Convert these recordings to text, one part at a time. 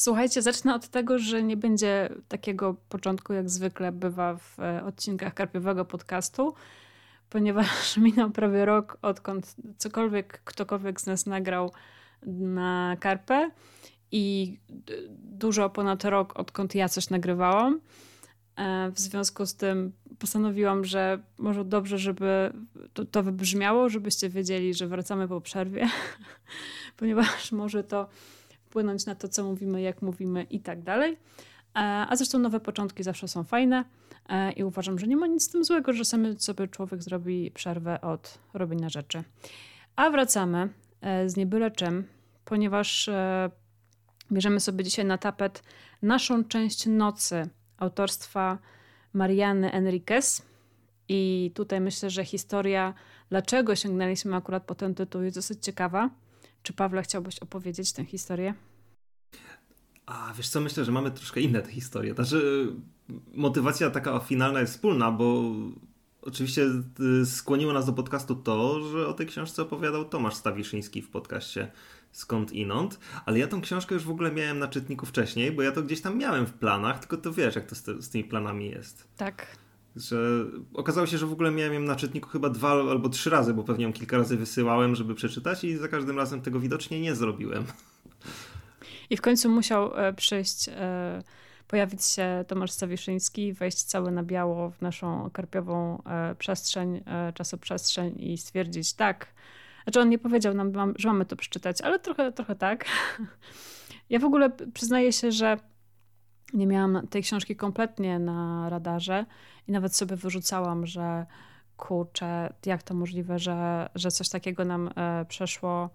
Słuchajcie, zacznę od tego, że nie będzie takiego początku, jak zwykle bywa w e, odcinkach Karpiowego Podcastu, ponieważ minął prawie rok, odkąd cokolwiek, ktokolwiek z nas nagrał na Karpę i dużo ponad rok, odkąd ja coś nagrywałam. E, w związku z tym postanowiłam, że może dobrze, żeby to, to wybrzmiało, żebyście wiedzieli, że wracamy po przerwie, ponieważ może to wpłynąć na to, co mówimy, jak mówimy i tak dalej. E, a zresztą nowe początki zawsze są fajne e, i uważam, że nie ma nic z tym złego, że sami sobie człowiek zrobi przerwę od robienia rzeczy. A wracamy z niebyle czym, ponieważ bierzemy sobie dzisiaj na tapet naszą część nocy autorstwa Mariany Enriquez. I tutaj myślę, że historia, dlaczego sięgnęliśmy akurat po ten tytuł, jest dosyć ciekawa. Czy Pawle chciałbyś opowiedzieć tę historię? A wiesz co, myślę, że mamy troszkę inne te historie. Znaczy, motywacja taka finalna jest wspólna, bo oczywiście y, skłoniło nas do podcastu to, że o tej książce opowiadał Tomasz Stawiszyński w podcaście skąd inąd, ale ja tą książkę już w ogóle miałem na czytniku wcześniej, bo ja to gdzieś tam miałem w planach, tylko to wiesz, jak to z, z tymi planami jest. Tak. Że okazało się, że w ogóle miałem ją na czytniku chyba dwa albo trzy razy, bo pewnie ją kilka razy wysyłałem, żeby przeczytać i za każdym razem tego widocznie nie zrobiłem. I w końcu musiał e, przyjść, e, pojawić się Tomasz Stawiszyński, wejść cały na biało w naszą karpiową e, przestrzeń, czasoprzestrzeń i stwierdzić tak, znaczy on nie powiedział nam, że mamy to przeczytać, ale trochę, trochę tak. Ja w ogóle przyznaję się, że nie miałam tej książki kompletnie na radarze i nawet sobie wyrzucałam, że kurczę, jak to możliwe, że, że coś takiego nam e, przeszło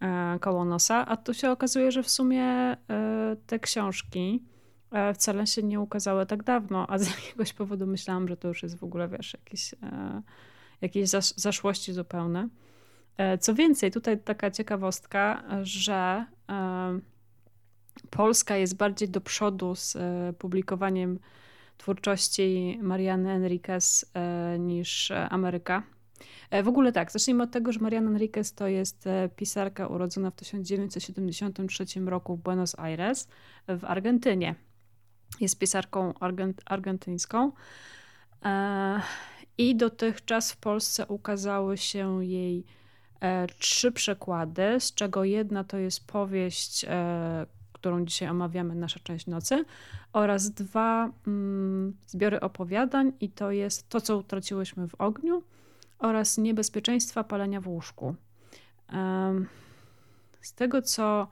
e, koło nosa, a tu się okazuje, że w sumie e, te książki e, wcale się nie ukazały tak dawno, a z jakiegoś powodu myślałam, że to już jest w ogóle, wiesz, jakieś, jakieś zaszłości zupełne. E, co więcej, tutaj taka ciekawostka, że e, Polska jest bardziej do przodu z e, publikowaniem twórczości Mariany Enriquez niż Ameryka. W ogóle tak, zacznijmy od tego, że Mariana Enriquez to jest pisarka urodzona w 1973 roku w Buenos Aires w Argentynie. Jest pisarką argent argentyńską i dotychczas w Polsce ukazały się jej E, trzy przekłady, z czego jedna to jest powieść, e, którą dzisiaj omawiamy, Nasza część nocy, oraz dwa mm, zbiory opowiadań, i to jest To, co utraciłyśmy w ogniu, oraz Niebezpieczeństwa palenia w łóżku. Z tego, co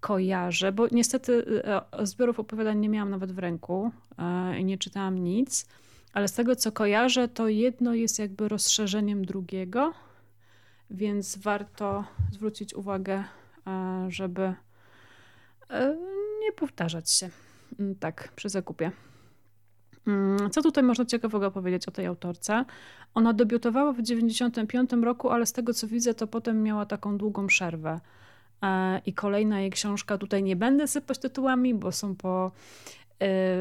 kojarzę, bo niestety e, zbiorów opowiadań nie miałam nawet w ręku i nie czytałam nic, ale z tego, co kojarzę, to jedno jest jakby rozszerzeniem drugiego więc warto zwrócić uwagę, e, żeby e, nie powtarzać się mm, tak przy zakupie. Mm, co tutaj można ciekawego powiedzieć o tej autorce? Ona debiutowała w 1995 roku, ale z tego co widzę, to potem miała taką długą przerwę. E, I kolejna jej książka, tutaj nie będę sypać tytułami, bo są po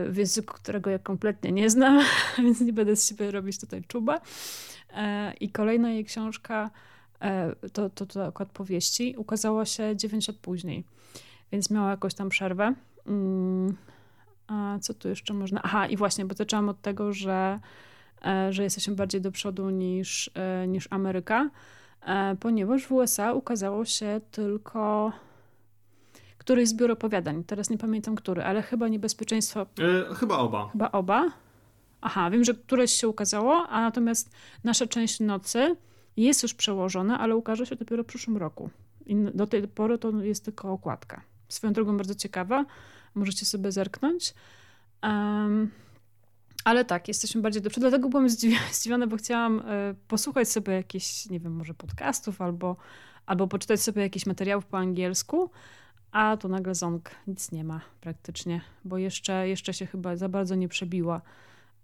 w języku, którego ja kompletnie nie znam, więc nie będę z siebie robić tutaj czuba. I kolejna jej książka E, to, to, to akurat powieści, ukazała się 9 lat później, więc miała jakąś tam przerwę. Mm, a co tu jeszcze można? Aha, i właśnie, bo zaczęłam od tego, że, e, że jesteśmy bardziej do przodu niż, e, niż Ameryka, ponieważ w USA ukazało się tylko któryś zbiór opowiadań. Teraz nie pamiętam który, ale chyba Niebezpieczeństwo. Yy, chyba oba. Chyba oba. Aha, wiem, że któreś się ukazało, a natomiast nasza część nocy jest już przełożone, ale ukaże się dopiero w przyszłym roku. I do tej pory to jest tylko okładka. Swoją drogą bardzo ciekawa, możecie sobie zerknąć. Um, ale tak, jesteśmy bardziej do przodu. Dlatego byłam zdziwiona, bo chciałam y, posłuchać sobie jakichś, nie wiem, może podcastów albo, albo poczytać sobie jakieś materiałów po angielsku, a tu nagle Zong nic nie ma praktycznie, bo jeszcze, jeszcze się chyba za bardzo nie przebiła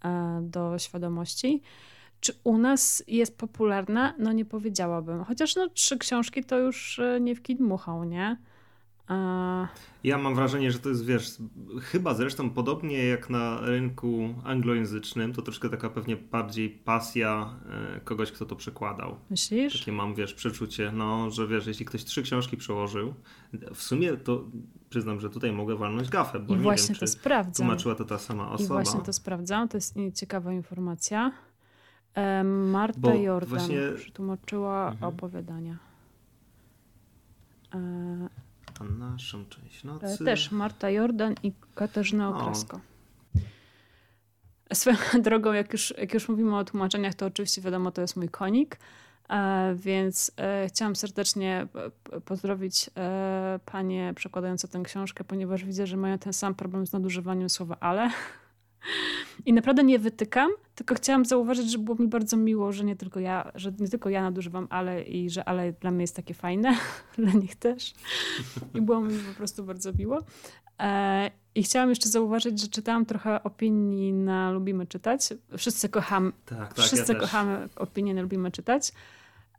y, do świadomości. Czy u nas jest popularna? No nie powiedziałabym. Chociaż no trzy książki to już e, nie w kid muchał, nie? A... Ja mam wrażenie, że to jest, wiesz, chyba zresztą podobnie jak na rynku anglojęzycznym, to troszkę taka pewnie bardziej pasja e, kogoś, kto to przekładał. Myślisz? Takie mam, wiesz, przeczucie, no, że wiesz, jeśli ktoś trzy książki przełożył, w sumie to przyznam, że tutaj mogę walnąć gafę, bo I nie właśnie wiem, to czy sprawdzam. tłumaczyła to ta sama osoba. I właśnie to sprawdzam, to jest ciekawa informacja. Marta Bo Jordan właśnie- przetłumaczyła Mhm. opowiadania. E, Naszą część e, nocy. też Marta Jordan i Katarzyna O. Okrasko. Swoją drogą, jak już, jak już mówimy o tłumaczeniach, to oczywiście wiadomo, to jest mój konik, e, więc e, chciałam serdecznie pozdrowić e, panie przekładające tę książkę, ponieważ widzę, że mają ten sam problem z nadużywaniem słowa ale. I naprawdę nie wytykam, tylko chciałam zauważyć, że było mi bardzo miło, że nie tylko ja, że nie tylko ja nadużywam ale i że ale dla mnie jest takie fajne, dla nich też. I było mi po prostu bardzo miło. E, I chciałam jeszcze zauważyć, że czytałam trochę opinii na Lubimy Czytać. Wszyscy kocham, Tak, tak, wszyscy ja kochamy opinie na Lubimy Czytać.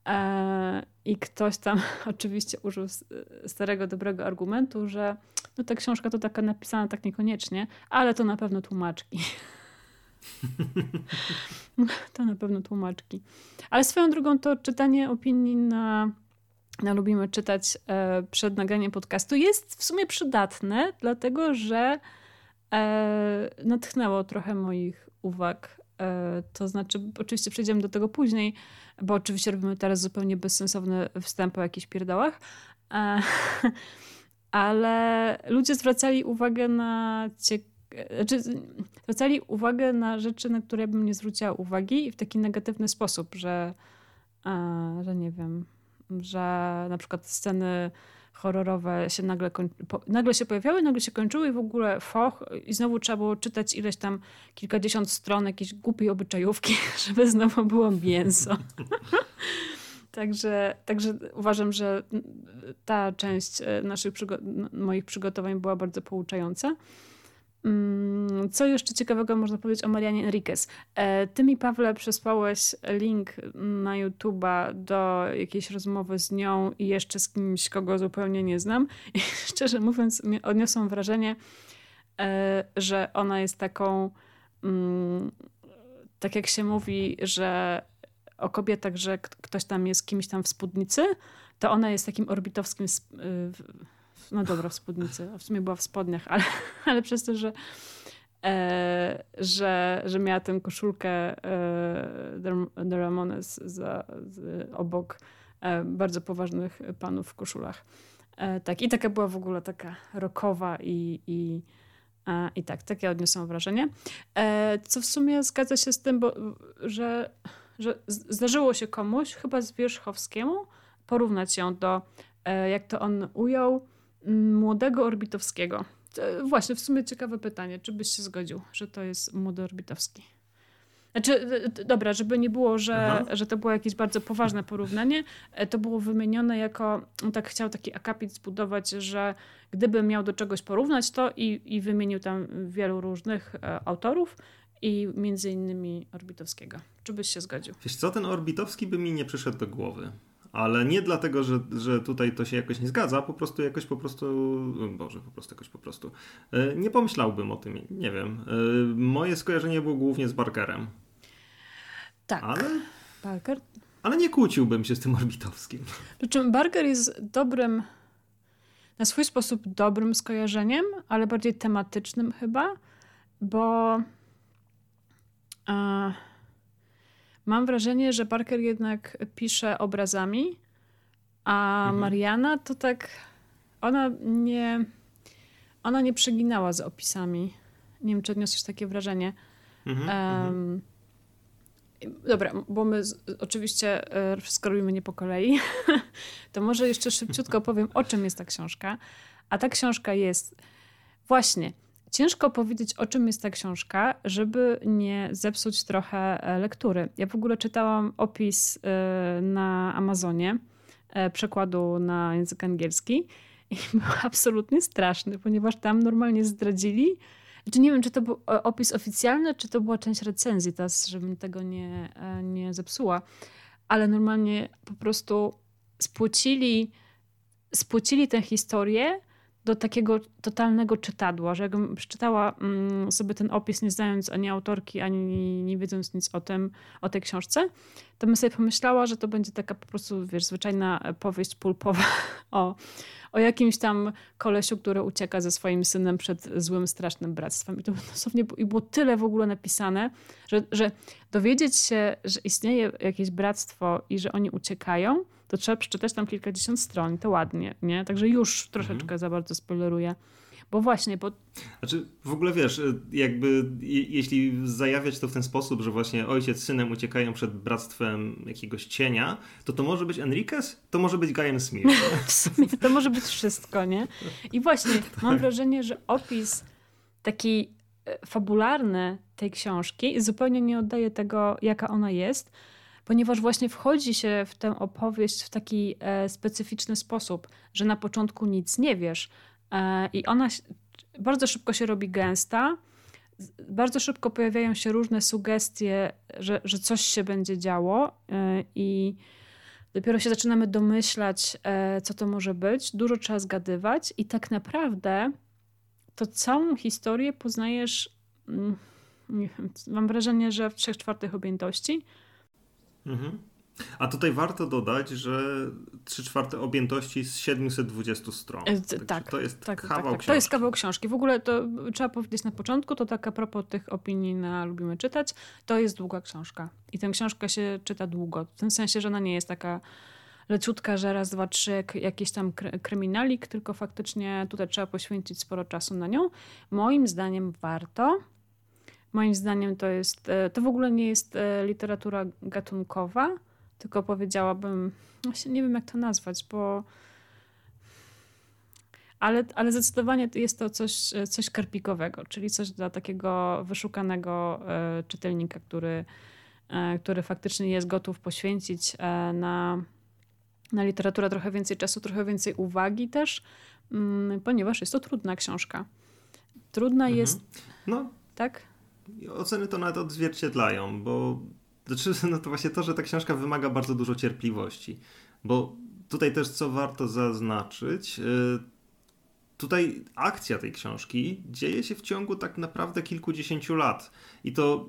E, I ktoś tam oczywiście użył s- starego, dobrego argumentu, że no ta książka to taka napisana tak niekoniecznie, ale to na pewno tłumaczki. to na pewno tłumaczki. Ale swoją drogą to czytanie opinii na, na Lubimy Czytać e, przed nagraniem podcastu jest w sumie przydatne, dlatego że e, natchnęło trochę moich uwag. E, to znaczy, oczywiście przejdziemy do tego później, bo oczywiście robimy teraz zupełnie bezsensowny wstęp o jakichś pierdołach. E, ale ludzie zwracali uwagę na ciekawe znaczy, zwracali uwagę na rzeczy, na które bym nie zwróciła uwagi i w taki negatywny sposób, że, e, że nie wiem, że na przykład sceny horrorowe się nagle, po, nagle się pojawiały, nagle się kończyły i w ogóle foch i znowu trzeba było czytać ileś tam kilkadziesiąt stron jakiejś głupiej obyczajówki, żeby znowu było mięso. Także, także uważam, że ta część e, naszych przygo- moich przygotowań była bardzo pouczająca. Mm, Co jeszcze ciekawego można powiedzieć o Marianie Enriquez? E, Ty mi, Pawle, przesłałeś link na YouTube'a do jakiejś rozmowy z nią i jeszcze z kimś, kogo zupełnie nie znam. I szczerze mówiąc, odniosłam wrażenie, e, że ona jest taką, mm, tak jak się mówi, że o kobietach, że ktoś tam jest kimś tam w spódnicy, to ona jest takim orbitowskim, y, no dobra, w spódnicy, a w sumie była w spodniach, ale, ale przez to, że, e, że, że miała tę koszulkę e, The Ramones za, z, obok e, bardzo poważnych panów w koszulach. E, tak, i taka była w ogóle taka rockowa i, i, i tak, takie odniosłam wrażenie. E, co w sumie zgadza się z tym, bo, że, że zdarzyło się komuś, chyba Zwierzchowskiemu, porównać ją do, e, jak to on ujął, m, młodego Orbitowskiego. E, Właśnie, w sumie ciekawe pytanie, czy byś się zgodził, że to jest młody Orbitowski? Znaczy, e, dobra, żeby nie było, że, Aha. że to było jakieś bardzo poważne porównanie, to było wymienione jako, on tak chciał taki akapit zbudować, że gdyby miał do czegoś porównać to i, i wymienił tam wielu różnych autorów i między innymi Orbitowskiego. Czy byś się zgodził? Wiesz co, ten Orbitowski by mi nie przyszedł do głowy. Ale nie dlatego, że, że tutaj to się jakoś nie zgadza, po prostu jakoś po prostu, Boże, po prostu jakoś po prostu. E, Nie pomyślałbym o tym, nie wiem. E, Moje skojarzenie było głównie z Barkerem, Tak. ale, Parker ale nie kłóciłbym się z tym Orbitowskim. Przy czym Barker jest dobrym, na swój sposób dobrym skojarzeniem, ale bardziej tematycznym chyba, bo e, mam wrażenie, że Barker jednak pisze obrazami, a Mhm. Mariana to tak, ona nie, ona nie przeginała z opisami. Nie wiem, czy odniosłeś takie wrażenie. Mhm. Em, Dobra, bo my z, oczywiście e, wszystko robimy nie po kolei, to może jeszcze szybciutko powiem, o czym jest ta książka. A ta książka jest właśnie. Ciężko powiedzieć, o czym jest ta książka, żeby nie zepsuć trochę e, lektury. Ja w ogóle czytałam opis e, na Amazonie, e, przekładu na język angielski i był absolutnie straszny, ponieważ tam normalnie zdradzili, czy nie wiem, czy to był opis oficjalny, czy to była część recenzji, teraz, żebym tego nie, nie zepsuła, ale normalnie po prostu spłcili, spłcili tę historię do takiego totalnego czytadła, że jakbym przeczytała mm, sobie ten opis, nie znając ani autorki, ani nie wiedząc nic o tym, o tej książce, to bym sobie pomyślała, że to będzie taka po prostu, wiesz, zwyczajna powieść pulpowa o, o jakimś tam kolesiu, który ucieka ze swoim synem przed złym, strasznym bractwem. I to dosłownie i było tyle w ogóle napisane, że, że dowiedzieć się, że istnieje jakieś bractwo i że oni uciekają, to trzeba przeczytać tam kilkadziesiąt stron, to ładnie, nie? Także już troszeczkę mhm. za bardzo spoileruję. Bo właśnie, bo... Znaczy, w ogóle wiesz, y, jakby jeśli zajawiać to w ten sposób, że właśnie ojciec z synem uciekają przed bractwem jakiegoś cienia, to to może być Enriquez, to może być Guyan Smith. w sumie to może być wszystko, nie? I właśnie tak. mam wrażenie, że opis taki e, fabularny tej książki zupełnie nie oddaje tego, jaka ona jest, ponieważ właśnie wchodzi się w tę opowieść w taki e, specyficzny sposób, że na początku nic nie wiesz e, i ona bardzo szybko się robi gęsta, bardzo szybko pojawiają się różne sugestie, że, że coś się będzie działo e, i dopiero się zaczynamy domyślać, co to może być. Dużo trzeba zgadywać i tak naprawdę to całą historię poznajesz, mm, mam wrażenie, że w trzech czwartych objętości, Mhm. A tutaj warto dodać, że 3 czwarte objętości z 720 stron. E, tak, to jest tak, kawał tak, tak. książki. To jest kawał książki. W ogóle to trzeba powiedzieć na początku, to tak a propos tych opinii na Lubimy Czytać, to jest długa książka. I tę książkę się czyta długo. W tym sensie, że ona nie jest taka leciutka, że raz, dwa, trzy, jakiś tam kryminalik, tylko faktycznie tutaj trzeba poświęcić sporo czasu na nią. Moim zdaniem warto. Moim zdaniem to jest, e, to w ogóle nie jest e, literatura gatunkowa, tylko powiedziałabym, właśnie nie wiem jak to nazwać, bo ale, ale zdecydowanie jest to coś, e, coś karpikowego, czyli coś dla takiego wyszukanego czytelnika, który, który faktycznie jest gotów poświęcić na, na literaturę trochę więcej czasu, trochę więcej uwagi też, mm, ponieważ jest to trudna książka. Trudna mhm. jest. No. Tak? Oceny to nawet odzwierciedlają, bo znaczy, no to właśnie to, że ta książka wymaga bardzo dużo cierpliwości. Bo tutaj też co warto zaznaczyć, y, tutaj akcja tej książki dzieje się w ciągu tak naprawdę kilkudziesięciu lat. I to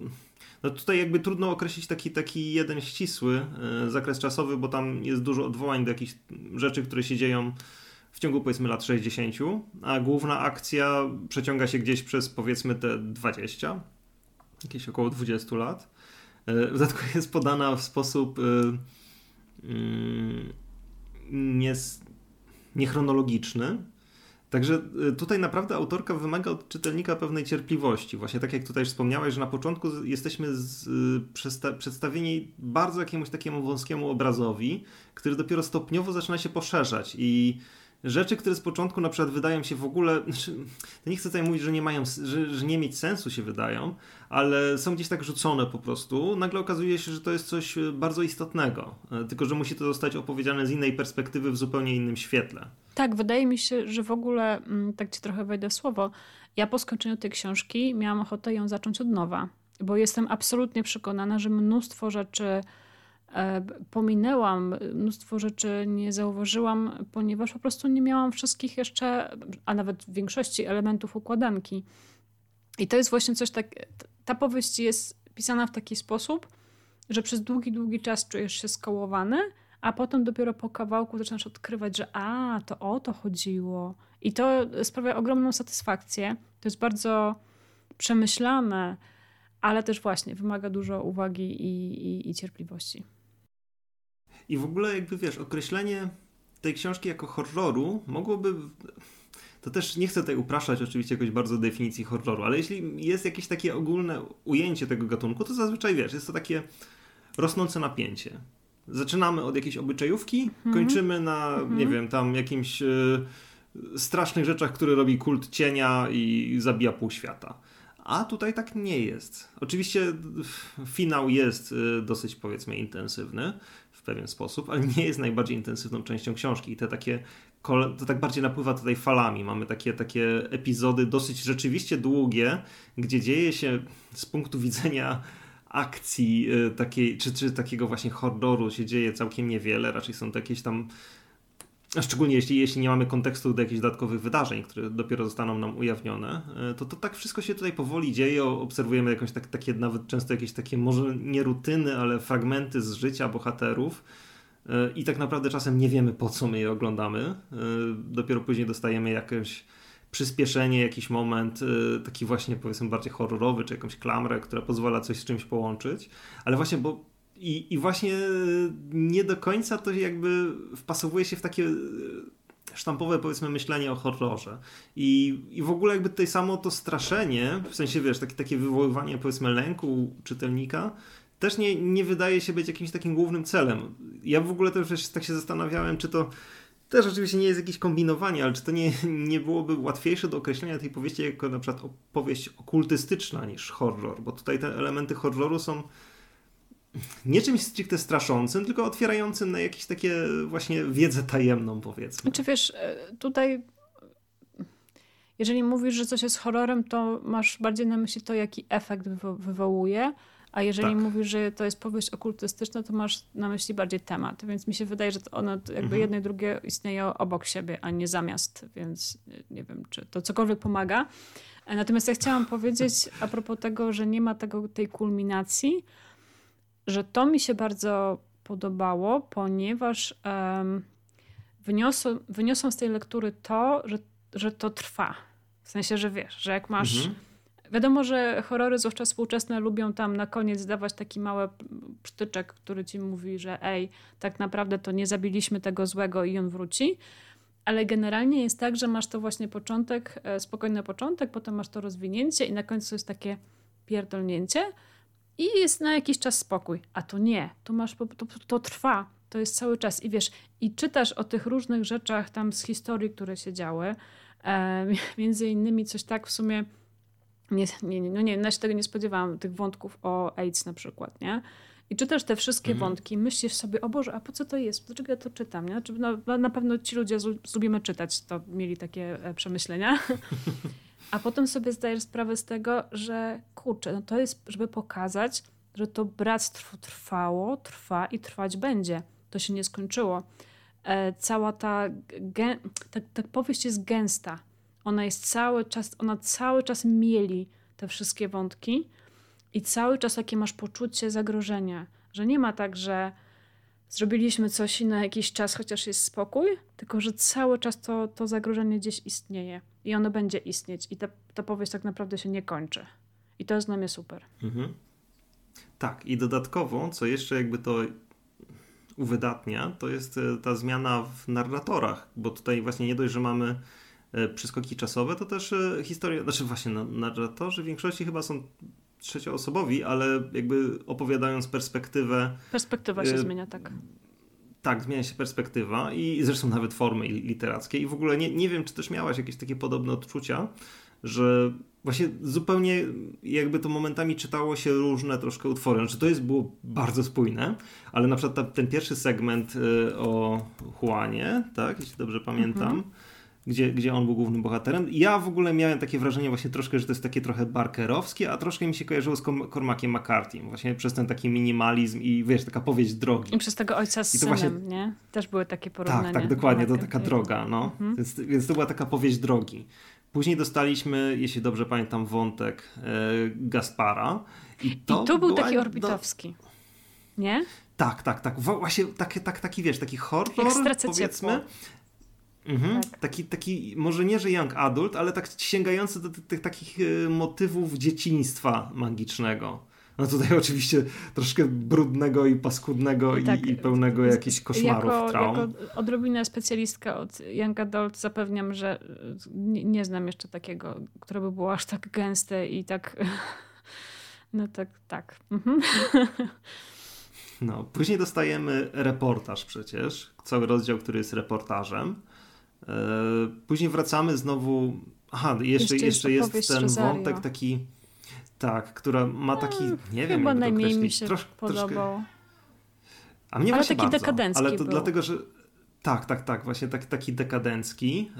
no tutaj jakby trudno określić taki, taki jeden ścisły y, zakres czasowy, bo tam jest dużo odwołań do jakichś rzeczy, które się dzieją w ciągu powiedzmy lat 60, a główna akcja przeciąga się gdzieś przez powiedzmy te 20 jakieś około 20 lat. E, w dodatku jest podana w sposób e, nie, niechronologiczny. Także e, tutaj naprawdę autorka wymaga od czytelnika pewnej cierpliwości. Właśnie tak jak tutaj wspomniałeś, że na początku jesteśmy z, przedstawieni bardzo jakiemuś takiemu wąskiemu obrazowi, który dopiero stopniowo zaczyna się poszerzać i rzeczy, które z początku na przykład wydają się w ogóle, znaczy, nie chcę tutaj mówić, że nie mają, że, że nie mieć sensu się wydają, ale są gdzieś tak rzucone po prostu, nagle okazuje się, że to jest coś e, bardzo istotnego, e, tylko że musi to zostać opowiedziane z innej perspektywy, w zupełnie innym świetle. Tak, wydaje mi się, że w ogóle, mm, tak ci trochę wejdę w słowo, ja po skończeniu tej książki miałam ochotę ją zacząć od nowa, bo jestem absolutnie przekonana, że mnóstwo rzeczy pominęłam, mnóstwo rzeczy nie zauważyłam, ponieważ po prostu nie miałam wszystkich jeszcze, a nawet większości elementów układanki. I to jest właśnie coś tak. Ta powieść jest pisana w taki sposób, że przez długi, długi czas czujesz się skołowany, a potem dopiero po kawałku zaczynasz odkrywać, że a, to o to chodziło. I to sprawia ogromną satysfakcję. To jest bardzo przemyślane, ale też właśnie wymaga dużo uwagi i, i, i cierpliwości. I w ogóle jakby wiesz, określenie tej książki jako horroru mogłoby to też nie chcę tutaj upraszczać oczywiście jakoś bardzo definicji horroru, ale jeśli jest jakieś takie ogólne ujęcie tego gatunku, to zazwyczaj wiesz, jest to takie rosnące napięcie. Zaczynamy od jakiejś obyczajówki, mhm. kończymy na, mhm. nie wiem, tam jakimś y, strasznych rzeczach, które robi kult cienia i zabija pół świata. A tutaj tak nie jest. Oczywiście finał jest y, dosyć powiedzmy intensywny, pewien sposób, ale nie jest najbardziej intensywną częścią książki. I te takie, to tak bardziej napływa tutaj falami. Mamy takie, takie epizody dosyć rzeczywiście długie, gdzie dzieje się z punktu widzenia akcji y, takiej, czy, czy takiego właśnie horroru się dzieje całkiem niewiele. Raczej są to jakieś tam szczególnie jeśli, jeśli nie mamy kontekstu do jakichś dodatkowych wydarzeń, które dopiero zostaną nam ujawnione, e, to, to tak wszystko się tutaj powoli dzieje, obserwujemy jakąś tak, takie nawet często jakieś takie może nie rutyny, ale fragmenty z życia bohaterów. E, i tak naprawdę czasem nie wiemy po co my je oglądamy. E, dopiero później dostajemy jakieś przyspieszenie, jakiś moment taki właśnie powiedzmy bardziej horrorowy, czy jakąś klamrę, która pozwala coś z czymś połączyć, ale właśnie, bo i, I właśnie nie do końca to jakby wpasowuje się w takie e, sztampowe powiedzmy myślenie o horrorze. I, I w ogóle jakby tutaj samo to straszenie, w sensie wiesz, takie, takie wywoływanie powiedzmy lęku czytelnika, też nie, nie wydaje się być jakimś takim głównym celem. Ja w ogóle też tak się zastanawiałem, czy to też oczywiście nie jest jakieś kombinowanie, ale czy to nie, nie byłoby łatwiejsze do określenia tej powieści jako na przykład opowieść okultystyczna niż horror, bo tutaj te elementy horroru są nie czymś stricte straszącym, tylko otwierającym na jakieś takie właśnie wiedzę tajemną, powiedzmy. Czy wiesz, e, tutaj jeżeli mówisz, że coś jest horrorem, to masz bardziej na myśli to, jaki efekt wywo wywołuje, a jeżeli tak. mówisz, że to jest powieść okultystyczna, to masz na myśli bardziej temat. Więc mi się wydaje, że one jakby mhm. jedno i drugie istnieją obok siebie, a nie zamiast, więc nie wiem, czy to cokolwiek pomaga. Natomiast ja chciałam powiedzieć a propos tego, że nie ma tego, tej kulminacji, że to mi się bardzo podobało, ponieważ um, wyniosą, wyniosą z tej lektury to, że, że to trwa. W sensie, że wiesz, że jak masz. Mhm. Wiadomo, że horrory, zwłaszcza współczesne, lubią tam na koniec dawać taki mały psztyczek, który ci mówi, że ej, tak naprawdę to nie zabiliśmy tego złego i on wróci. Ale generalnie jest tak, że masz to właśnie początek, e, spokojny początek, potem masz to rozwinięcie i na końcu jest takie pierdolnięcie i jest na jakiś czas spokój. A to nie, to masz, to, to trwa, to jest cały czas. I wiesz, i czytasz o tych różnych rzeczach tam z historii, które się działy. E, między innymi coś tak w sumie, nie, nie, no nie, ja się tego nie spodziewałam, tych wątków o AIDS na przykład, nie? I czytasz te wszystkie mhm. wątki, myślisz sobie, o Boże, a po co to jest? Dlaczego ja to czytam? Nie? Znaczy, no, na pewno ci ludzie z, lubimy czytać, to mieli takie e, przemyślenia. A potem sobie zdajesz sprawę z tego, że kurczę, no to jest, żeby pokazać, że to bractwo trwało, trwa i trwać będzie. To się nie skończyło. E, cała ta, ta, ta powieść jest gęsta. Ona jest cały czas, ona cały czas mieli te wszystkie wątki i cały czas takie masz poczucie zagrożenia, że nie ma tak, że zrobiliśmy coś i na jakiś czas chociaż jest spokój, tylko że cały czas to, to zagrożenie gdzieś istnieje i ono będzie istnieć i ta, ta powieść tak naprawdę się nie kończy. I to jest dla mnie super. Mhm. Tak, i dodatkowo, co jeszcze jakby to uwydatnia, to jest e, ta zmiana w narratorach, bo tutaj właśnie nie dość, że mamy e, przeskoki czasowe, to też e, historia, znaczy właśnie narratorzy w większości chyba są trzecioosobowi, ale jakby opowiadając perspektywę. Perspektywa się y zmienia, tak. Tak, zmienia się perspektywa i zresztą nawet formy literackie. I w ogóle nie, nie wiem, czy też miałaś jakieś takie podobne odczucia, że właśnie zupełnie jakby to momentami czytało się różne troszkę utwory. Znaczy to jest było bardzo spójne, ale na przykład ta, ten pierwszy segment y, o Juanie, tak, jeśli dobrze pamiętam, mhm gdzie, gdzie on był głównym bohaterem. Ja w ogóle miałem takie wrażenie właśnie troszkę, że to jest takie trochę barkerowskie, a troszkę mi się kojarzyło z Cormaciem McCarthy. Właśnie przez ten taki minimalizm i wiesz, taka powieść drogi. I przez tego ojca z synem, właśnie... nie? Też były takie porównania. Tak, tak, dokładnie, to taka droga, no. Mhm. Więc, więc to była taka powieść drogi. Później dostaliśmy, jeśli dobrze pamiętam, wątek e, Gaspara. I to, I to był taki orbitowski. Nie? Tak, tak, tak. Właśnie tak, tak, taki, wiesz, taki horror, powiedzmy. Ciepło. Mhm. Tak. Taki, taki, może nie, że young adult, ale tak sięgający do tych takich e, motywów dzieciństwa magicznego. No tutaj oczywiście troszkę brudnego i paskudnego i, tak, i, pełnego jakichś koszmarów, jako, traum. Jako odrobinę specjalistka od Young Adult zapewniam, że nie, nie, znam jeszcze takiego, które by było aż tak gęste i tak... No tak, tak. Mhm. No, później dostajemy reportaż przecież, cały rozdział, który jest reportażem. E, później wracamy znowu. Aha, jeszcze, jeszcze, jest, jest ten Rosario. wątek taki. Tak, która ma taki. Nie wiem, Chyba jak najmniej mi się Trosz, podobał. Troszkę... A mnie ale taki bardzo, dekadencki. Ale to był. dlatego, że. Tak, tak, tak, właśnie tak, taki dekadencki.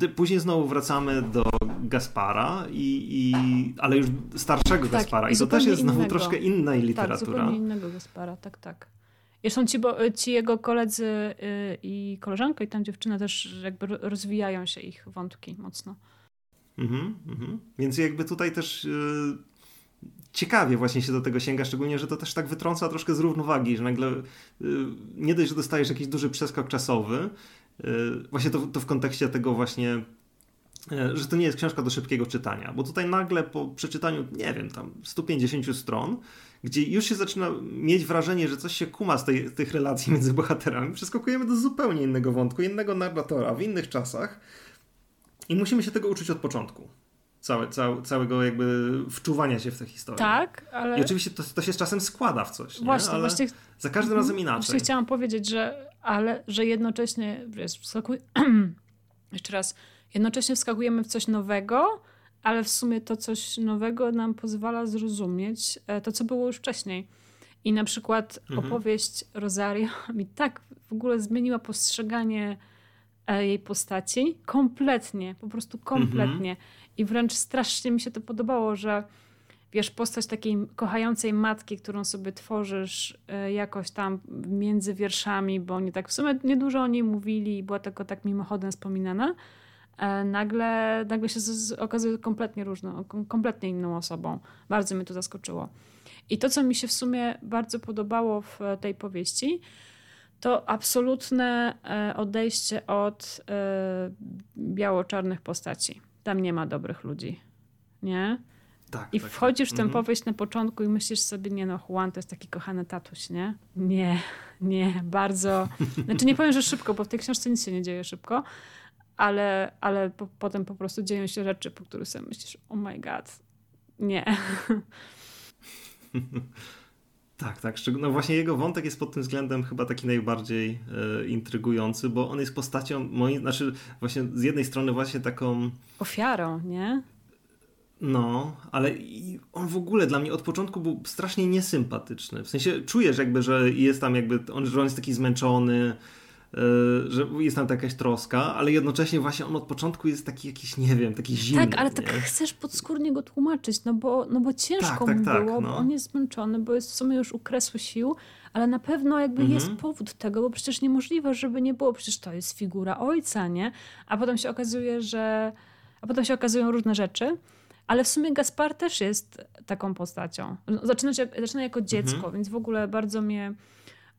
E, później znowu wracamy do Gaspara, i, i, ale już starszego tak, Gaspara. I, I to też jest znowu innego. troszkę inna literatura. Tak, zupełnie innego Gaspara, tak, tak. Są ci, bo, ci jego koledzy y, i koleżanka i tam dziewczyna też jakby rozwijają się ich wątki mocno. Mhm, mhm. Więc jakby tutaj też yy, ciekawie właśnie się do tego sięga, szczególnie, że to też tak wytrąca troszkę z równowagi, że nagle yy, nie dość, że dostajesz jakiś duży przeskok czasowy, yy, właśnie to, to w kontekście tego właśnie że to nie jest książka do szybkiego czytania, bo tutaj nagle po przeczytaniu, nie wiem, tam 150 stron, gdzie już się zaczyna mieć wrażenie, że coś się kuma z tej, tych relacji między bohaterami, przeskakujemy do zupełnie innego wątku, innego narratora, w innych czasach i musimy się tego uczyć od początku. Całe, całe, całego jakby wczuwania się w tę historię. Tak, ale... I oczywiście to, to się z czasem składa w coś, nie? Właśnie, właśnie... za każdym razem inaczej. Właśnie chciałam powiedzieć, że ale, że jednocześnie, wiesz, wskakuj... jeszcze raz, jednocześnie wskakujemy w coś nowego, ale w sumie to coś nowego nam pozwala zrozumieć e, to, co było już wcześniej. I na przykład mhm. opowieść Rosario mi tak w ogóle zmieniła postrzeganie e, jej postaci. Kompletnie, po prostu kompletnie. Mhm. I wręcz strasznie mi się to podobało, że wiesz, postać takiej kochającej matki, którą sobie tworzysz e, jakoś tam między wierszami, bo oni tak w sumie niedużo o niej mówili i była tylko tak mimochodem wspominana nagle, nagle się okazuje kompletnie różną, kompletnie inną osobą. Bardzo mnie to zaskoczyło. I to, co mi się w sumie bardzo podobało w tej powieści, to absolutne e, odejście od e, biało-czarnych postaci. Tam nie ma dobrych ludzi. Nie? Tak, I tak, wchodzisz tak. w tę mhm. powieść na początku i myślisz sobie, nie no, Juan to jest taki kochany tatuś, nie? Nie, nie, bardzo. Znaczy nie powiem, że szybko, bo w tej książce nic się nie dzieje szybko, ale, ale po, potem po prostu dzieją się rzeczy, po których sobie myślisz, oh my god, nie. Tak, tak. No właśnie jego wątek jest pod tym względem chyba taki najbardziej e, intrygujący, bo on jest postacią, moi, znaczy właśnie z jednej strony właśnie taką... Ofiarą, nie? No, ale on w ogóle dla mnie od początku był strasznie niesympatyczny. W sensie czujesz jakby, że jest tam jakby, on, że on jest taki zmęczony, że jest tam jakaś troska, ale jednocześnie właśnie on od początku jest taki jakiś, nie wiem, taki zimny. Tak, ale tak nie? tak chcesz podskórnie go tłumaczyć, no bo, no bo ciężko tak, tak, mu tak, było, no. bo on jest zmęczony, bo jest w sumie już u kresu sił, ale na pewno jakby mhm. jest powód tego, bo przecież niemożliwe, żeby nie było, przecież to jest figura ojca, nie? A potem się okazuje, że... A potem się okazują różne rzeczy. Ale w sumie Gaspar też jest taką postacią. Zaczyna, się, zaczyna jako dziecko, mhm. więc w ogóle bardzo mnie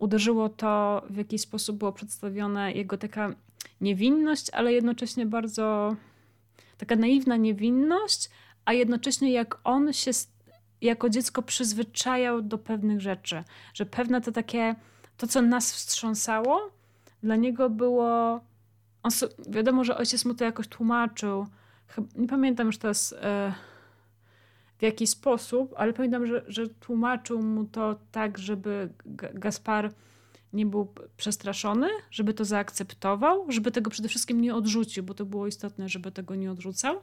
uderzyło to, w jaki sposób było przedstawione jego taka niewinność, ale jednocześnie bardzo taka naiwna niewinność, a jednocześnie jak on się jako dziecko przyzwyczajał do pewnych rzeczy, że pewne to takie, to co nas wstrząsało, dla niego było, wiadomo, że ojciec mu to jakoś tłumaczył, nie pamiętam już teraz e, w jaki sposób, ale pamiętam, że, że tłumaczył mu to tak, żeby Gaspar nie był przestraszony, żeby to zaakceptował, żeby tego przede wszystkim nie odrzucił, bo to było istotne, żeby tego nie odrzucał.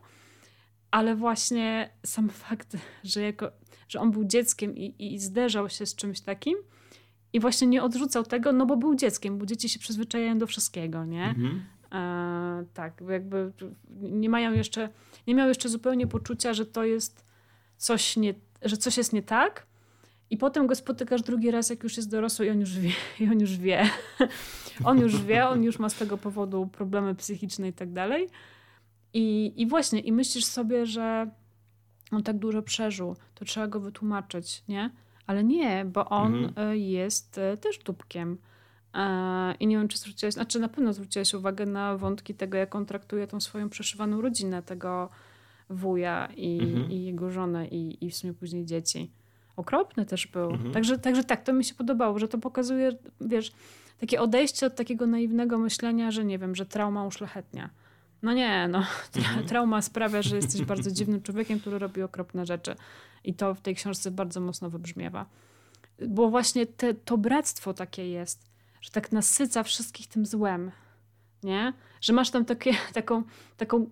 Ale właśnie sam fakt, że, jako, że on był dzieckiem i, i zderzał się z czymś takim i właśnie nie odrzucał tego, no bo był dzieckiem, bo dzieci się przyzwyczajają do wszystkiego, nie? Mhm. E, tak, jakby nie mają jeszcze, nie miał jeszcze zupełnie poczucia, że to jest coś nie, że coś jest nie tak, i potem go spotykasz drugi raz, jak już jest dorosły i on już wie. I on już wie. on już wie, on już ma z tego powodu problemy psychiczne i tak dalej. I, I właśnie, i myślisz sobie, że on tak dużo przeżył, to trzeba go wytłumaczyć, nie? Ale nie, bo on mhm. E, jest e, też dupkiem. E, I nie wiem, czy zwróciłeś, znaczy na pewno zwróciłeś uwagę na wątki tego, jak on traktuje tą swoją przeszywaną rodzinę, tego wuja i, mhm. i jego żonę i, i w sumie później dzieci okropny też był. Mhm. Także, także tak, to mi się podobało, że to pokazuje, wiesz, takie odejście od takiego naiwnego myślenia, że nie wiem, że trauma uszlachetnia. No nie, no. Mhm. Trauma sprawia, że jesteś bardzo dziwnym człowiekiem, który robi okropne rzeczy. I to w tej książce bardzo mocno wybrzmiewa. Bo właśnie te, to bractwo takie jest, że tak nasyca wszystkich tym złem, nie? Że masz tam takie, taką, taką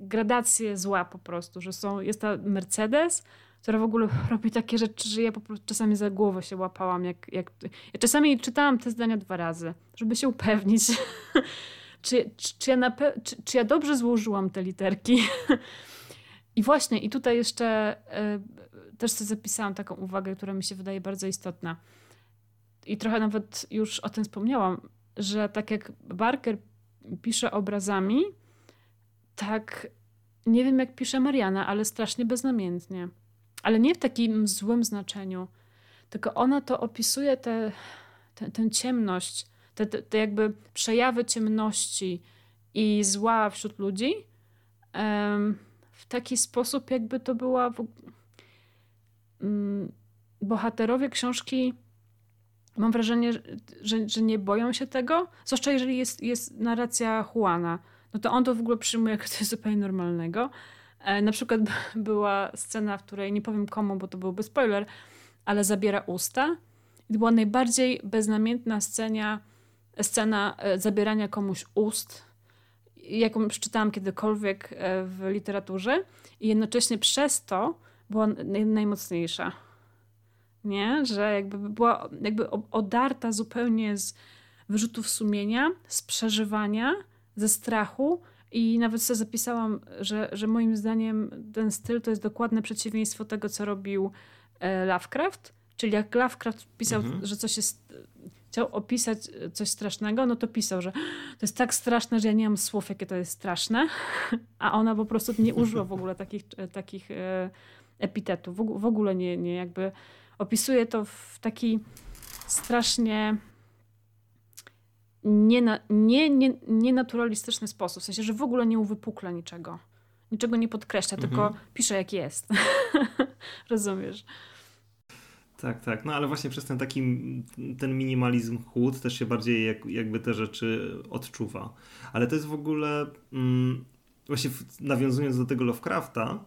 gradację zła po prostu, że są, jest ta Mercedes, która w ogóle robi takie rzeczy, że ja po prostu czasami za głowę się łapałam. Jak, jak... Ja czasami czytałam te zdania dwa razy, żeby się upewnić, czy, czy, ja nape... czy, czy ja dobrze złożyłam te literki. I właśnie, i tutaj jeszcze y, też sobie zapisałam taką uwagę, która mi się wydaje bardzo istotna. i trochę nawet już o tym wspomniałam, że tak jak Barker pisze obrazami, tak nie wiem jak pisze Mariana, ale strasznie beznamiętnie. Ale nie w takim złym znaczeniu, tylko ona to opisuje tę te, tę ciemność, te, te, te, jakby przejawy ciemności i zła wśród ludzi w taki sposób, jakby to była. W... Um, bohaterowie książki mam wrażenie, że, że nie boją się tego, zwłaszcza jeżeli jest, jest narracja Juana, no to on to w ogóle przyjmuje jako coś zupełnie normalnego. E, na przykład była scena, w której nie powiem komu, bo to byłby spoiler, ale zabiera usta. I to była najbardziej beznamiętna scena, scena zabierania komuś ust, jaką przeczytałam kiedykolwiek e, w literaturze. I jednocześnie przez to była najmocniejsza nie? Że jakby była jakby odarta zupełnie z wyrzutów sumienia, z przeżywania, ze strachu i nawet sobie zapisałam, że, że moim zdaniem ten styl to jest dokładne przeciwieństwo tego, co robił e, Lovecraft. Czyli jak Lovecraft pisał, mhm. że coś jest, chciał opisać coś strasznego, no to pisał, że to jest tak straszne, że ja nie mam słów, jakie to jest straszne. A ona po prostu nie użyła w ogóle takich, takich e, epitetów. W ogóle nie, nie jakby opisuje to w taki strasznie nie, nie, sposób. W sensie, że w ogóle nie uwypukla niczego. Niczego nie podkreśla, mhm. tylko pisze jak jest. Rozumiesz? Tak, tak. No ale właśnie przez ten taki ten minimalizm chłód też się bardziej jak, jakby te rzeczy odczuwa. Ale to jest w ogóle mm, właśnie nawiązując do tego Lovecrafta,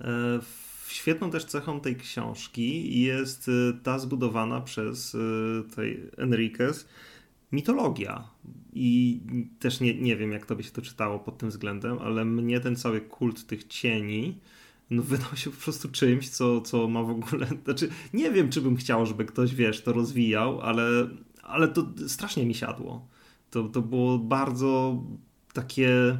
e, Świetną też cechą tej książki jest y, ta zbudowana przez y, tej Enriquez mitologia. I też nie, nie wiem, jak to by się to czytało pod tym względem, ale mnie ten cały kult tych cieni no, wydał się po prostu czymś, co, co ma w ogóle. Znaczy, nie wiem, czy bym chciał, żeby ktoś, wiesz, to rozwijał, ale, ale to strasznie mi siadło. To, to było bardzo takie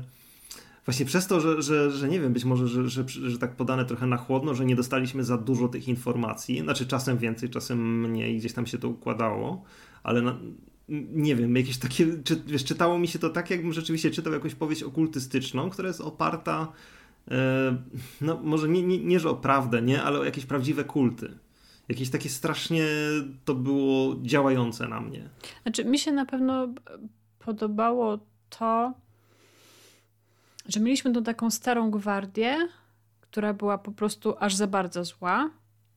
właśnie przez to, że, że, że nie wiem, być może, że, że, że tak podane trochę na chłodno, że nie dostaliśmy za dużo tych informacji, znaczy czasem więcej, czasem mniej, gdzieś tam się to układało, ale na, nie wiem, jakieś takie, czy, wiesz, czytało mi się to tak, jakbym rzeczywiście czytał jakąś powieść okultystyczną, która jest oparta, e, no może nie, nie, nie, że o prawdę, nie, ale o jakieś prawdziwe kulty. Jakieś takie strasznie to było działające na mnie. Znaczy, mi się na pewno podobało to, że mieliśmy tą taką starą gwardię, która była po prostu aż za bardzo zła.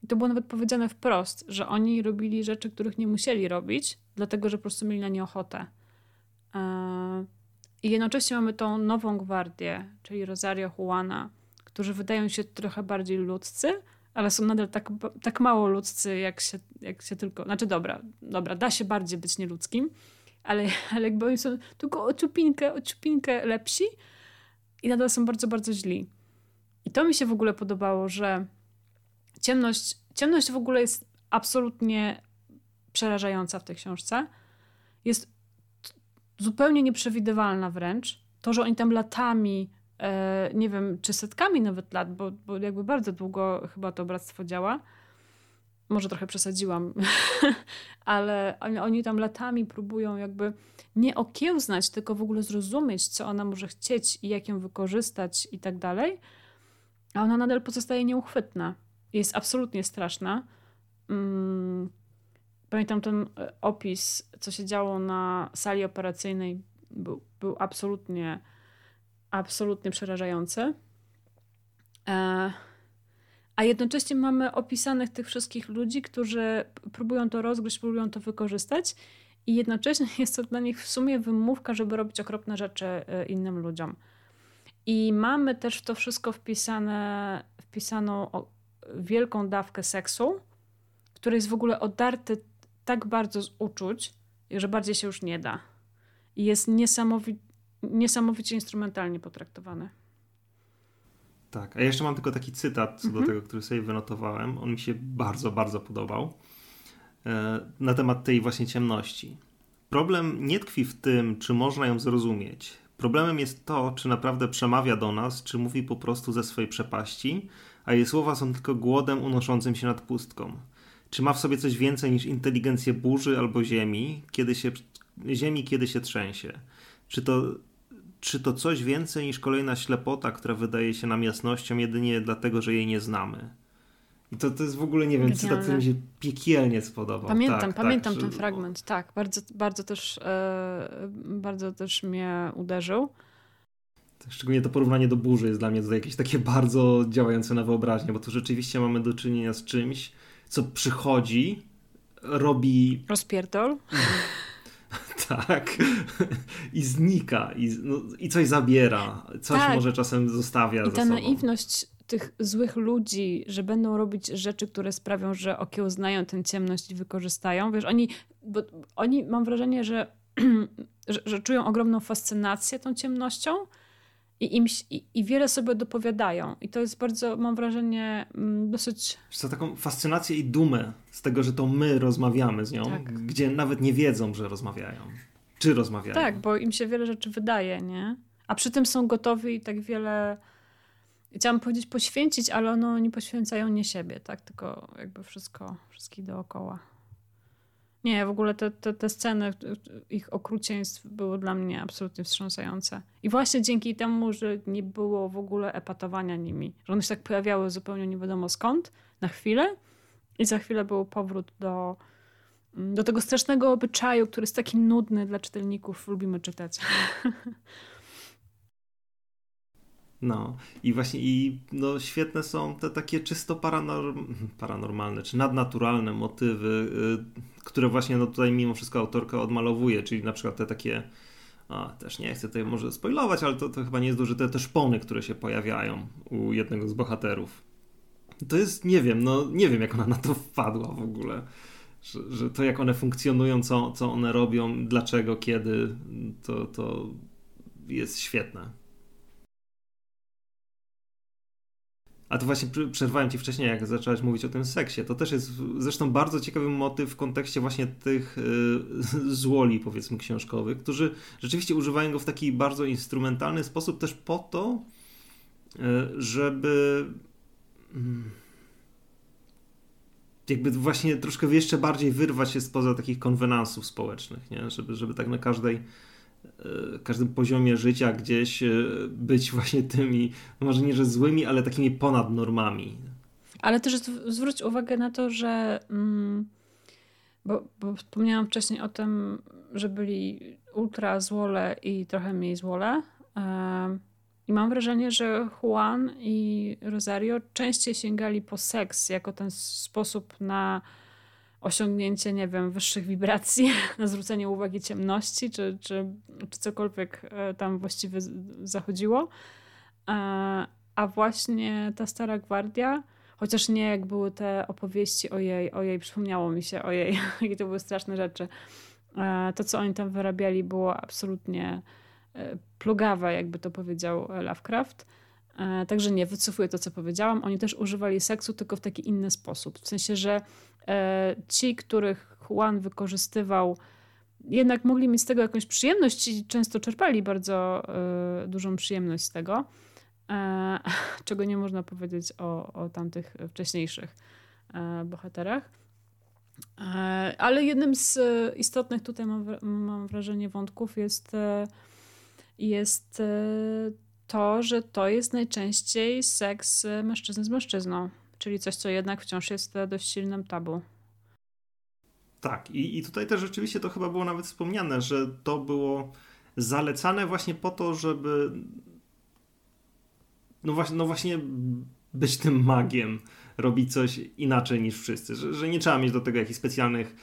I to było nawet powiedziane wprost, że oni robili rzeczy, których nie musieli robić, dlatego że po prostu mieli na nie ochotę. E, I jednocześnie mamy tą nową gwardię, czyli Rosario Juana, którzy wydają się trochę bardziej ludzcy, ale są nadal tak, tak mało ludzcy, jak się, jak się tylko. Znaczy, dobra, dobra, da się bardziej być nieludzkim, ale, ale jakby oni są tylko o ciupinkę, o ciupinkę lepsi, i nadal są bardzo, bardzo źli. I to mi się w ogóle podobało, że ciemność, ciemność w ogóle jest absolutnie przerażająca w tej książce. Jest zupełnie nieprzewidywalna wręcz. To, że oni tam latami, e, nie wiem, czy setkami nawet lat, bo, bo jakby bardzo długo chyba to bractwo działa. Może trochę przesadziłam, ale oni tam latami próbują jakby nie okiełznać, tylko w ogóle zrozumieć, co ona może chcieć i jak ją wykorzystać i tak dalej. A ona nadal pozostaje nieuchwytna. Jest absolutnie straszna. Mm, pamiętam ten e, opis, co się działo na sali operacyjnej, był, był absolutnie, absolutnie przerażający. E, a jednocześnie mamy opisanych tych wszystkich ludzi, którzy próbują to rozgryźć, próbują to wykorzystać i jednocześnie jest to dla nich w sumie wymówka, żeby robić okropne rzeczy e, innym ludziom. I mamy też w to wszystko wpisane, wpisaną wielką dawkę seksu, który jest w ogóle odarty tak bardzo z uczuć, że bardziej się już nie da. I jest niesamowi niesamowicie instrumentalnie potraktowany. Tak, a jeszcze mam tylko taki cytat co mhm. do tego, który sobie wynotowałem. On mi się bardzo, bardzo podobał. E, na temat tej właśnie ciemności. Problem nie tkwi w tym, czy można ją zrozumieć. Problemem jest to, czy naprawdę przemawia do nas, czy mówi po prostu ze swojej przepaści, a jej słowa są tylko głodem unoszącym się nad pustką. Czy ma w sobie coś więcej niż inteligencję burzy albo ziemi, kiedy się, ziemi, kiedy się trzęsie? Czy to, czy to coś więcej niż kolejna ślepota, która wydaje się nam jasnością jedynie dlatego, że jej nie znamy? I to, to jest w ogóle, nie wiem, cytat, który mi się piekielnie spodobał. Pamiętam, tak, pamiętam tak, ten że... fragment, tak. Bardzo, bardzo, też, e, bardzo też mnie uderzył. Szczególnie to porównanie do burzy jest dla mnie tutaj jakieś takie bardzo działające na wyobraźnię, bo tu rzeczywiście mamy do czynienia z czymś, co przychodzi, robi... Rozpierdol. tak. I znika. I, no, I coś zabiera. Coś tak. może czasem zostawia I ta naiwność tych złych ludzi, że będą robić rzeczy, które sprawią, że okiełznają tę ciemność i wykorzystają. Wiesz, oni, bo oni mam wrażenie, że, że, że czują ogromną fascynację tą ciemnością, i, im, i, i, wiele sobie dopowiadają. I to jest bardzo, mam wrażenie, mm, dosyć. Co taką fascynację i dumę z tego, że to my rozmawiamy z nią, tak. gdzie nawet nie wiedzą, że rozmawiają. Czy rozmawiają. Tak, bo im się wiele rzeczy wydaje, nie? A przy tym są gotowi i tak wiele. Chciałam powiedzieć poświęcić, ale ono oni poświęcają nie siebie, tak? Tylko jakby wszystko, wszystkich dookoła. Nie, w ogóle te, te, te sceny ich okrucieństw były dla mnie absolutnie wstrząsające. I właśnie dzięki temu, że nie było w ogóle epatowania nimi, że one się tak pojawiały zupełnie nie wiadomo skąd, na chwilę i za chwilę był powrót do, do tego strasznego obyczaju, który jest taki nudny dla czytelników, lubimy czytać. No i właśnie i no, świetne są te takie czysto paranorm paranormalne czy nadnaturalne motywy, y, które właśnie no, tutaj mimo wszystko autorka odmalowuje, czyli na przykład te takie a, też nie chcę tutaj może spoilować, ale to, to chyba nie jest duże, te, te szpony, które się pojawiają u jednego z bohaterów. To jest, nie wiem, no nie wiem jak ona na to wpadła w ogóle. Że, że to jak one funkcjonują, co, co one robią, dlaczego, kiedy, to, to jest świetne. A to właśnie przerwałem ci wcześniej, jak zaczęłaś mówić o tym seksie. To też jest zresztą bardzo ciekawy motyw w kontekście właśnie tych y, złoli, powiedzmy, książkowych, którzy rzeczywiście używają go w taki bardzo instrumentalny sposób też po to, y, żeby mm, jakby właśnie troszkę jeszcze bardziej wyrwać się spoza takich konwenansów społecznych, nie? Żeby, żeby tak na każdej każdym poziomie życia gdzieś e, być właśnie tymi, no może nie że złymi, ale takimi ponad normami. Ale też zwróć uwagę na to, że mm, bo, bo wspomniałam wcześniej o tym, że byli ultra złole i trochę mniej złole. E, I mam wrażenie, że Juan i Rosario częściej sięgali po seks jako ten sposób na osiągnięcie, nie wiem, wyższych wibracji, na zwrócenie uwagi ciemności, czy, czy, czy cokolwiek e, tam właściwie zachodziło. E, a właśnie ta stara gwardia, chociaż nie jak były te opowieści o jej, o jej przypomniało mi się o jej, jakie to były straszne rzeczy. E, to, co oni tam wyrabiali, było absolutnie plugawe, jakby to powiedział Lovecraft. Także nie, wycofuję to, co powiedziałam. Oni też używali seksu, tylko w taki inny sposób. W sensie, że E, ci, których Juan wykorzystywał, jednak mogli mieć z tego jakąś przyjemność i często czerpali bardzo e, dużą przyjemność z tego, e, czego nie można powiedzieć o, o tamtych wcześniejszych bohaterach. Ale jednym z istotnych tutaj mam, mam wrażenie wątków jest, jest to, że to jest najczęściej seks mężczyzny z mężczyzną. Czyli coś, co jednak wciąż jest dość silnym tabu. Tak, i, i tutaj też rzeczywiście to chyba było nawet wspomniane, że to było zalecane właśnie po to, żeby no właśnie, no właśnie być tym magiem, robić coś inaczej niż wszyscy, że, że nie trzeba mieć do tego jakichś specjalnych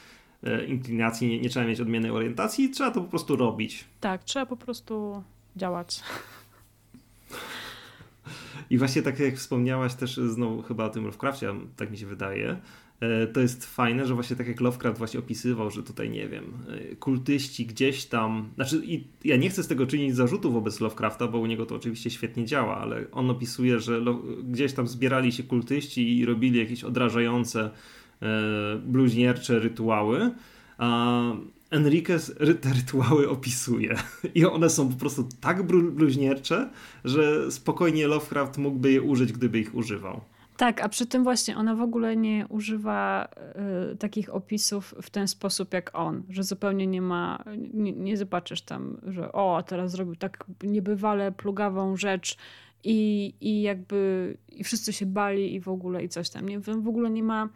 e, inklinacji, nie, nie trzeba mieć odmiennej orientacji, trzeba to po prostu robić. Tak, trzeba po prostu działać. I właśnie tak jak wspomniałaś też znowu chyba o tym Lovecraftie, tak mi się wydaje, e, to jest fajne, że właśnie tak jak Lovecraft właśnie opisywał, że tutaj nie wiem, e, kultyści gdzieś tam, znaczy i ja nie chcę z tego czynić zarzutu wobec Lovecrafta, bo u niego to oczywiście świetnie działa, ale on opisuje, że gdzieś tam zbierali się kultyści i robili jakieś odrażające e, bluźniercze rytuały, Enriquez te rytuały opisuje i one są po prostu tak bluźniercze, że spokojnie Lovecraft mógłby je użyć, gdyby ich używał. Tak, a przy tym właśnie ona w ogóle nie używa y, takich opisów w ten sposób jak on, że zupełnie nie ma, nie, nie zobaczysz tam, że o, teraz zrobił tak niebywale plugawą rzecz i, i jakby i wszyscy się bali i w ogóle i coś tam. Nie, w ogóle nie ma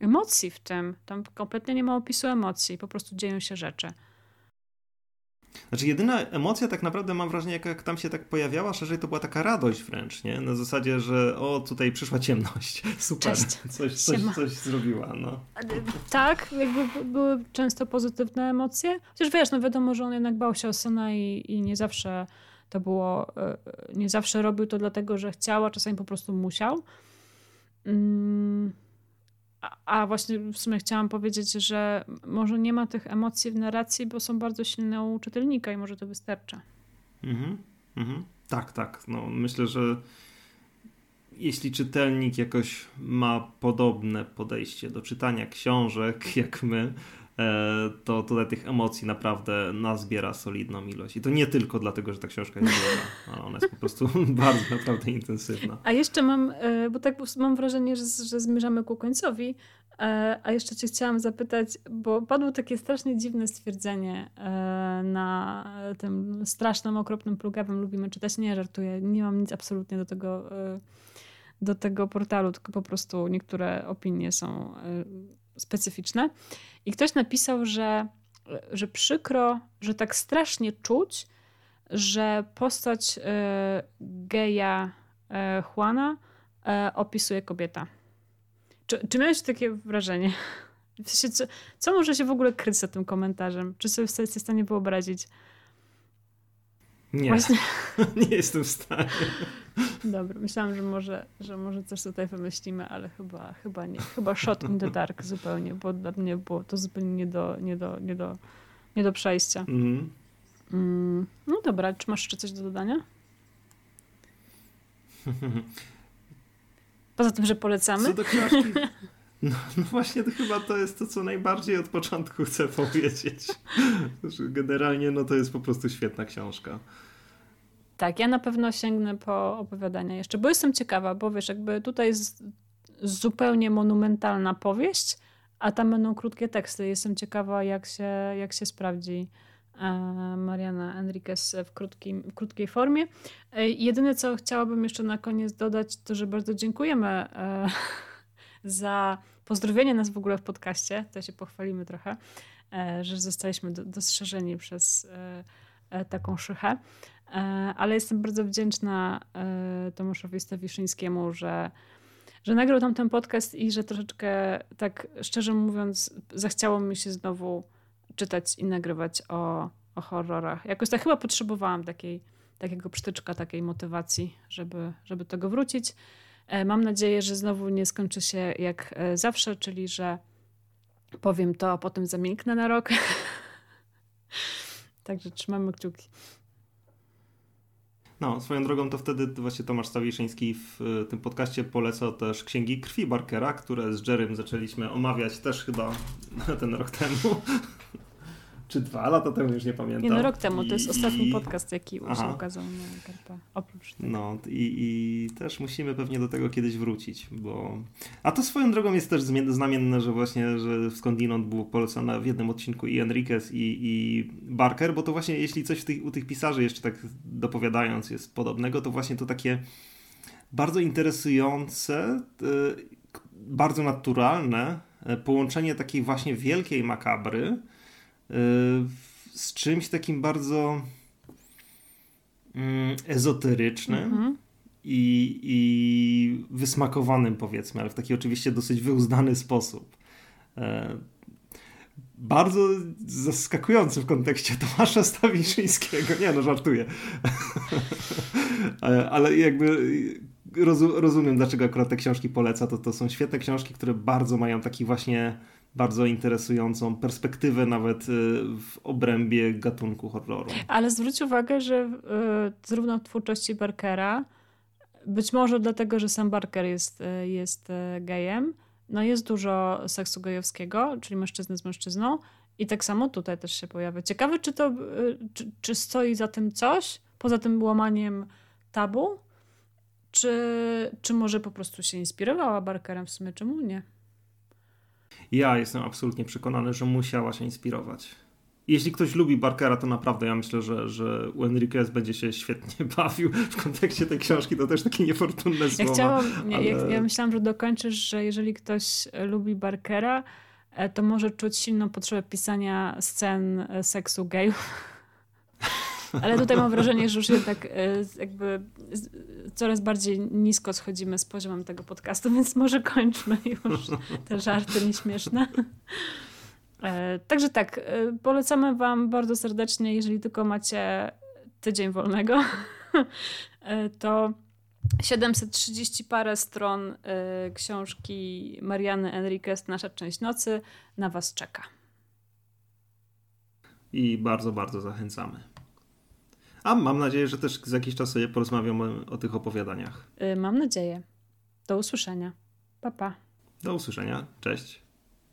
emocji w tym. Tam kompletnie nie ma opisu emocji, po prostu dzieją się rzeczy. Znaczy jedyna emocja tak naprawdę mam wrażenie, jak, jak tam się tak pojawiała, szerzej to była taka radość wręcz, nie? Na zasadzie, że o, tutaj przyszła ciemność. Super. Cześć. Coś, coś, coś zrobiła, no. Tak, jakby były często pozytywne emocje. Chociaż wiesz, no wiadomo, że on jednak bał się o syna i, i nie zawsze to było, e, nie zawsze robił to dlatego, że chciał, a czasami po prostu musiał. Mm a właśnie w sumie chciałam powiedzieć, że może nie ma tych emocji w narracji, bo są bardzo silne u czytelnika i może to wystarcza. Mhm, mhm. Tak, tak. No, myślę, że jeśli czytelnik jakoś ma podobne podejście do czytania książek jak my, to tutaj tych emocji naprawdę nazbiera solidną ilość. I to nie tylko dlatego, że ta książka jest długa, ale ona jest po prostu bardzo naprawdę intensywna. A jeszcze mam, e, bo tak mam wrażenie, że, że zmierzamy ku końcowi, e, a jeszcze cię chciałam zapytać, bo padło takie strasznie dziwne stwierdzenie na tym strasznym, okropnym plugawym lubimy czytać. Nie żartuję, nie mam nic absolutnie do tego do tego portalu, tylko po prostu niektóre opinie są specyficzne. I ktoś napisał, że, że przykro, że tak strasznie czuć, że postać e, geja e, Juana e, opisuje kobieta. Czy, czy miałeś takie wrażenie? W sensie, co, co może się w ogóle kryć za tym komentarzem? Czy sobie jesteś w stanie wyobrazić? Nie, Właśnie... nie jestem w stanie. Dobra, myślałam, że może, że może coś tutaj wymyślimy, ale chyba, chyba nie. Chyba shot in the dark zupełnie, bo dla mnie było to zupełnie nie do, nie do, nie do, nie do przejścia. Mhm. Mm. No dobra, czy masz jeszcze coś do dodania? Poza tym, że polecamy? Co do książki? No, no, właśnie to chyba to jest to, co najbardziej od początku chcę powiedzieć. Generalnie no to jest po prostu świetna książka. Tak, ja na pewno sięgnę po opowiadania jeszcze, bo jestem ciekawa, bo wiesz, jakby tutaj jest zupełnie monumentalna powieść, a tam będą krótkie teksty. Jestem ciekawa, jak się, jak się sprawdzi e, Mariana Enriquez w, krótkim, w krótkiej formie. E, jedyne, co chciałabym jeszcze na koniec dodać, to, że bardzo dziękujemy e, za pozdrowienie nas w ogóle w podcaście. To się pochwalimy trochę, że zostaliśmy dostrzeżeni przez taką szychę. E, ale jestem bardzo wdzięczna e, Tomaszowi Stawiszyńskiemu, że, że nagrał tam ten podcast i że troszeczkę, tak szczerze mówiąc, zachciało mi się znowu czytać i nagrywać o, o horrorach. Jakoś tak chyba potrzebowałam takiej, takiego przytyczka, takiej motywacji, żeby, żeby tego wrócić. E, mam nadzieję, że znowu nie skończy się jak zawsze, czyli że powiem to, a potem zamilknę na rok. Także trzymamy kciuki. No, swoją drogą to wtedy właśnie Tomasz Stawiszyński w e, tym podcaście polecał też księgi krwi Barkera, które z Jerem zaczęliśmy omawiać też chyba ten rok temu czy dwa lata temu, już nie pamiętam. Nie, no rok temu, to jest I, ostatni podcast, jaki się ukazał na Karpa, oprócz tego. No i, i też musimy pewnie do tego kiedyś wrócić, bo... A to swoją drogą jest też znamienne, że właśnie, że skądinąd było polecone w jednym odcinku i Enriquez i, i Barker, bo to właśnie jeśli coś tych, u tych pisarzy jeszcze tak dopowiadając jest podobnego, to właśnie to takie bardzo interesujące, bardzo naturalne e, połączenie takiej właśnie wielkiej makabry z czymś takim bardzo mm, ezoterycznym mhm. i, i wysmakowanym, powiedzmy, ale w taki oczywiście dosyć wyuzdany sposób. E, bardzo zaskakujący w kontekście Tomasza Stawiszyńskiego. Nie, no żartuję. E, ale jakby rozumiem, dlaczego akurat te książki poleca. To, to są świetne książki, które bardzo mają taki właśnie bardzo interesującą perspektywę nawet y, w obrębie gatunku horroru. Ale zwróć uwagę, że y, zarówno w twórczości Barkera, być może dlatego, że sam Barker jest, y, jest gejem, no jest dużo seksu gejowskiego, czyli mężczyzny z mężczyzną i tak samo tutaj też się pojawia. Ciekawe, czy to, czy, czy stoi za tym coś, poza tym łamaniem tabu, czy, czy może po prostu się inspirowała Barkerem? W sumie czemu nie? Ja jestem absolutnie przekonany, że musiała się inspirować. Jeśli ktoś lubi Barkera, to naprawdę ja myślę, że, że u Enriquez będzie się świetnie bawił w kontekście tej książki. To też takie niefortunne słowa. Ja, chciałam, ale... ja, ja myślałam, że dokończysz, że jeżeli ktoś lubi Barkera, e, to może czuć silną potrzebę pisania scen e, seksu gejów. Ale tutaj mam wrażenie, że już jednak e, jakby coraz bardziej nisko schodzimy z poziomem tego podcastu, więc może kończmy już te żarty nieśmieszne. E, także tak, e, polecamy Wam bardzo serdecznie, jeżeli tylko macie tydzień wolnego, to 730 parę stron książki Mariany Enriquez, Nasza część nocy, na Was czeka. I bardzo, bardzo zachęcamy. A mam nadzieję, że też za jakiś czas sobie porozmawiamy o tych opowiadaniach. Y, mam nadzieję. Do usłyszenia. Pa, pa. Do usłyszenia. Cześć.